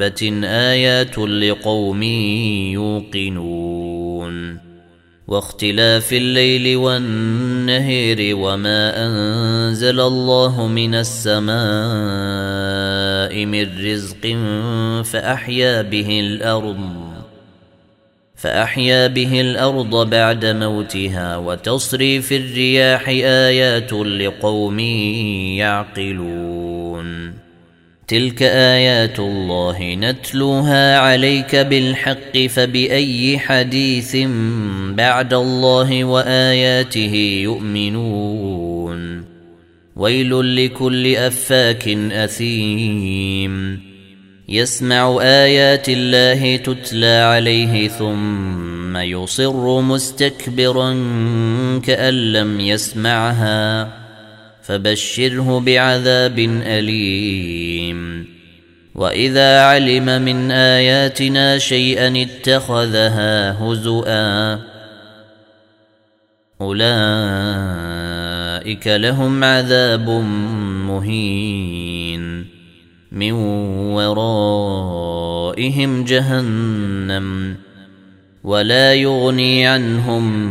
دابه آيات لقوم يوقنون واختلاف الليل والنهر وما أنزل الله من السماء من رزق فأحيا به الأرض فأحيا به الأرض بعد موتها وتصريف الرياح آيات لقوم يعقلون تلك ايات الله نتلوها عليك بالحق فباي حديث بعد الله واياته يؤمنون ويل لكل افاك اثيم يسمع ايات الله تتلى عليه ثم يصر مستكبرا كان لم يسمعها فبشره بعذاب أليم. وإذا علم من آياتنا شيئا اتخذها هزؤا أولئك لهم عذاب مهين. من ورائهم جهنم ولا يغني عنهم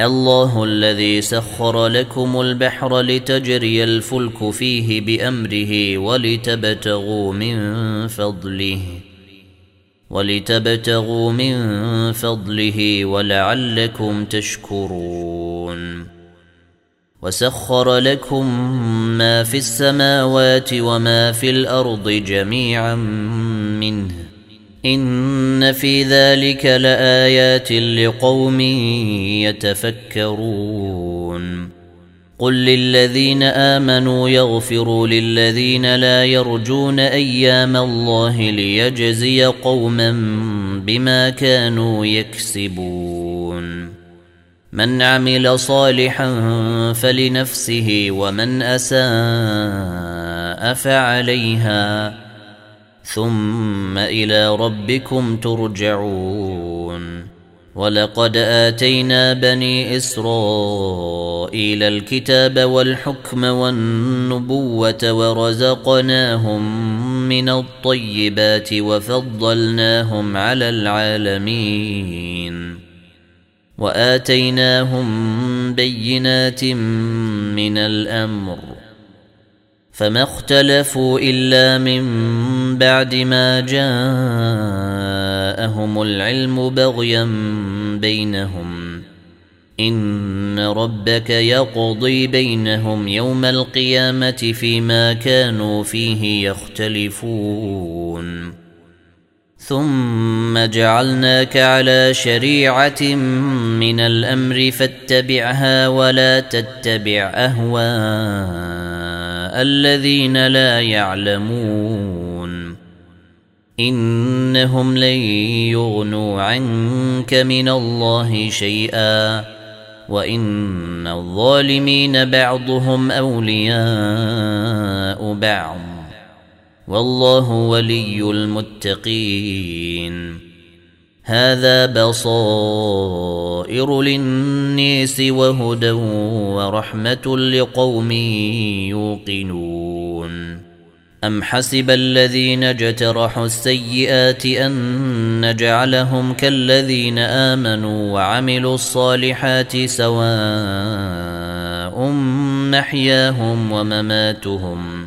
الله الذي سخر لكم البحر لتجري الفلك فيه بأمره ولتبتغوا من فضله ولتبتغوا من فضله ولعلكم تشكرون. وسخر لكم ما في السماوات وما في الأرض جميعا منه إن في ذلك لآيات لقوم يتفكرون. قل للذين آمنوا يغفروا للذين لا يرجون أيام الله ليجزي قوما بما كانوا يكسبون. من عمل صالحا فلنفسه ومن أساء فعليها. ثم إلى ربكم ترجعون. ولقد آتينا بني إسرائيل الكتاب والحكم والنبوة ورزقناهم من الطيبات وفضلناهم على العالمين. وآتيناهم بينات من الأمر. فما اختلفوا إلا من بعد ما جاءهم العلم بغيا بينهم. إن ربك يقضي بينهم يوم القيامة فيما كانوا فيه يختلفون. ثم جعلناك على شريعة من الأمر فاتبعها ولا تتبع اهواء الذين لا يعلمون. إنهم لن يغنوا عنك من الله شيئا. وإن الظالمين بعضهم أولياء بعض. والله ولي المتقين. هذا بصائر للنيس وهدى ورحمة لقوم يوقنون. أم حسب الذين اجترحوا السيئات أن نجعلهم كالذين آمنوا وعملوا الصالحات سواء محياهم ومماتهم.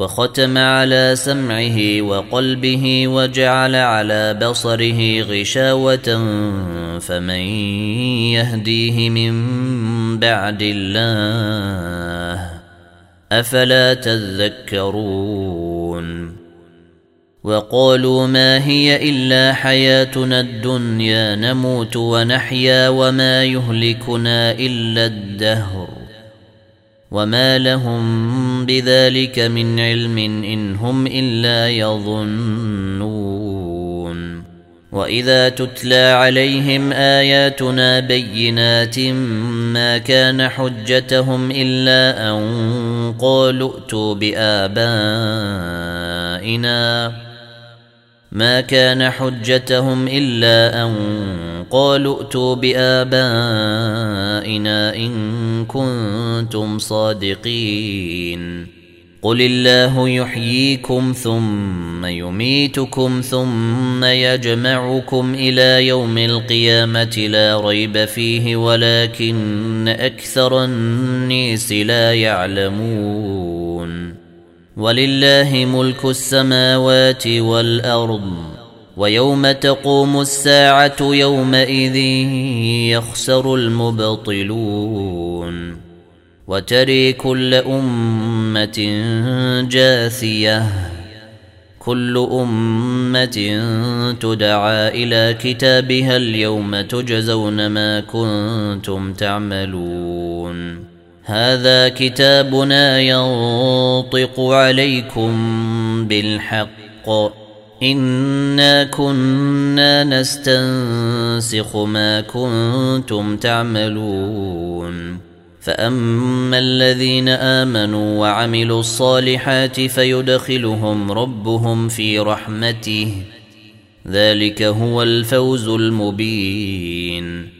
وختم على سمعه وقلبه وجعل على بصره غشاوة فمن يهديه من بعد الله؟ أفلا تذكرون؟ وقالوا ما هي إلا حياتنا الدنيا نموت ونحيا وما يهلكنا إلا الدهر. وما لهم بذلك من علم ان هم الا يظنون واذا تتلى عليهم اياتنا بينات ما كان حجتهم الا ان قالوا ائتوا بابائنا ما كان حجتهم إلا أن قالوا ائتوا بآبائنا إن كنتم صادقين. قل الله يحييكم ثم يميتكم ثم يجمعكم إلى يوم القيامه لا ريب فيه ولكن أكثر الناس لا يعلمون. ولله ملك السماوات والأرض ويوم تقوم الساعة يومئذ يخسر المبطلون وتري كل أمة جاثية كل أمة تدعى إلى كتابها اليوم تجزون ما كنتم تعملون. هذا كتابنا ينطق عليكم بالحق. إنا كنا نستنسخ ما كنتم تعملون. فأما الذين آمنوا وعملوا الصالحات فيدخلهم ربهم في رحمته. ذلك هو الفوز المبين.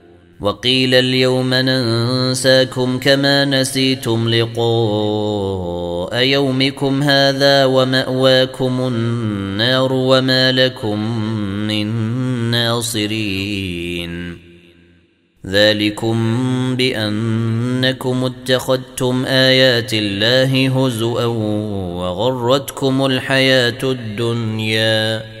وقيل اليوم ننساكم كما نسيتم لقاء يومكم هذا ومأواكم النار وما لكم من ناصرين. ذلكم بأنكم اتخذتم آيات الله هزوا وغرتكم الحياة الدنيا.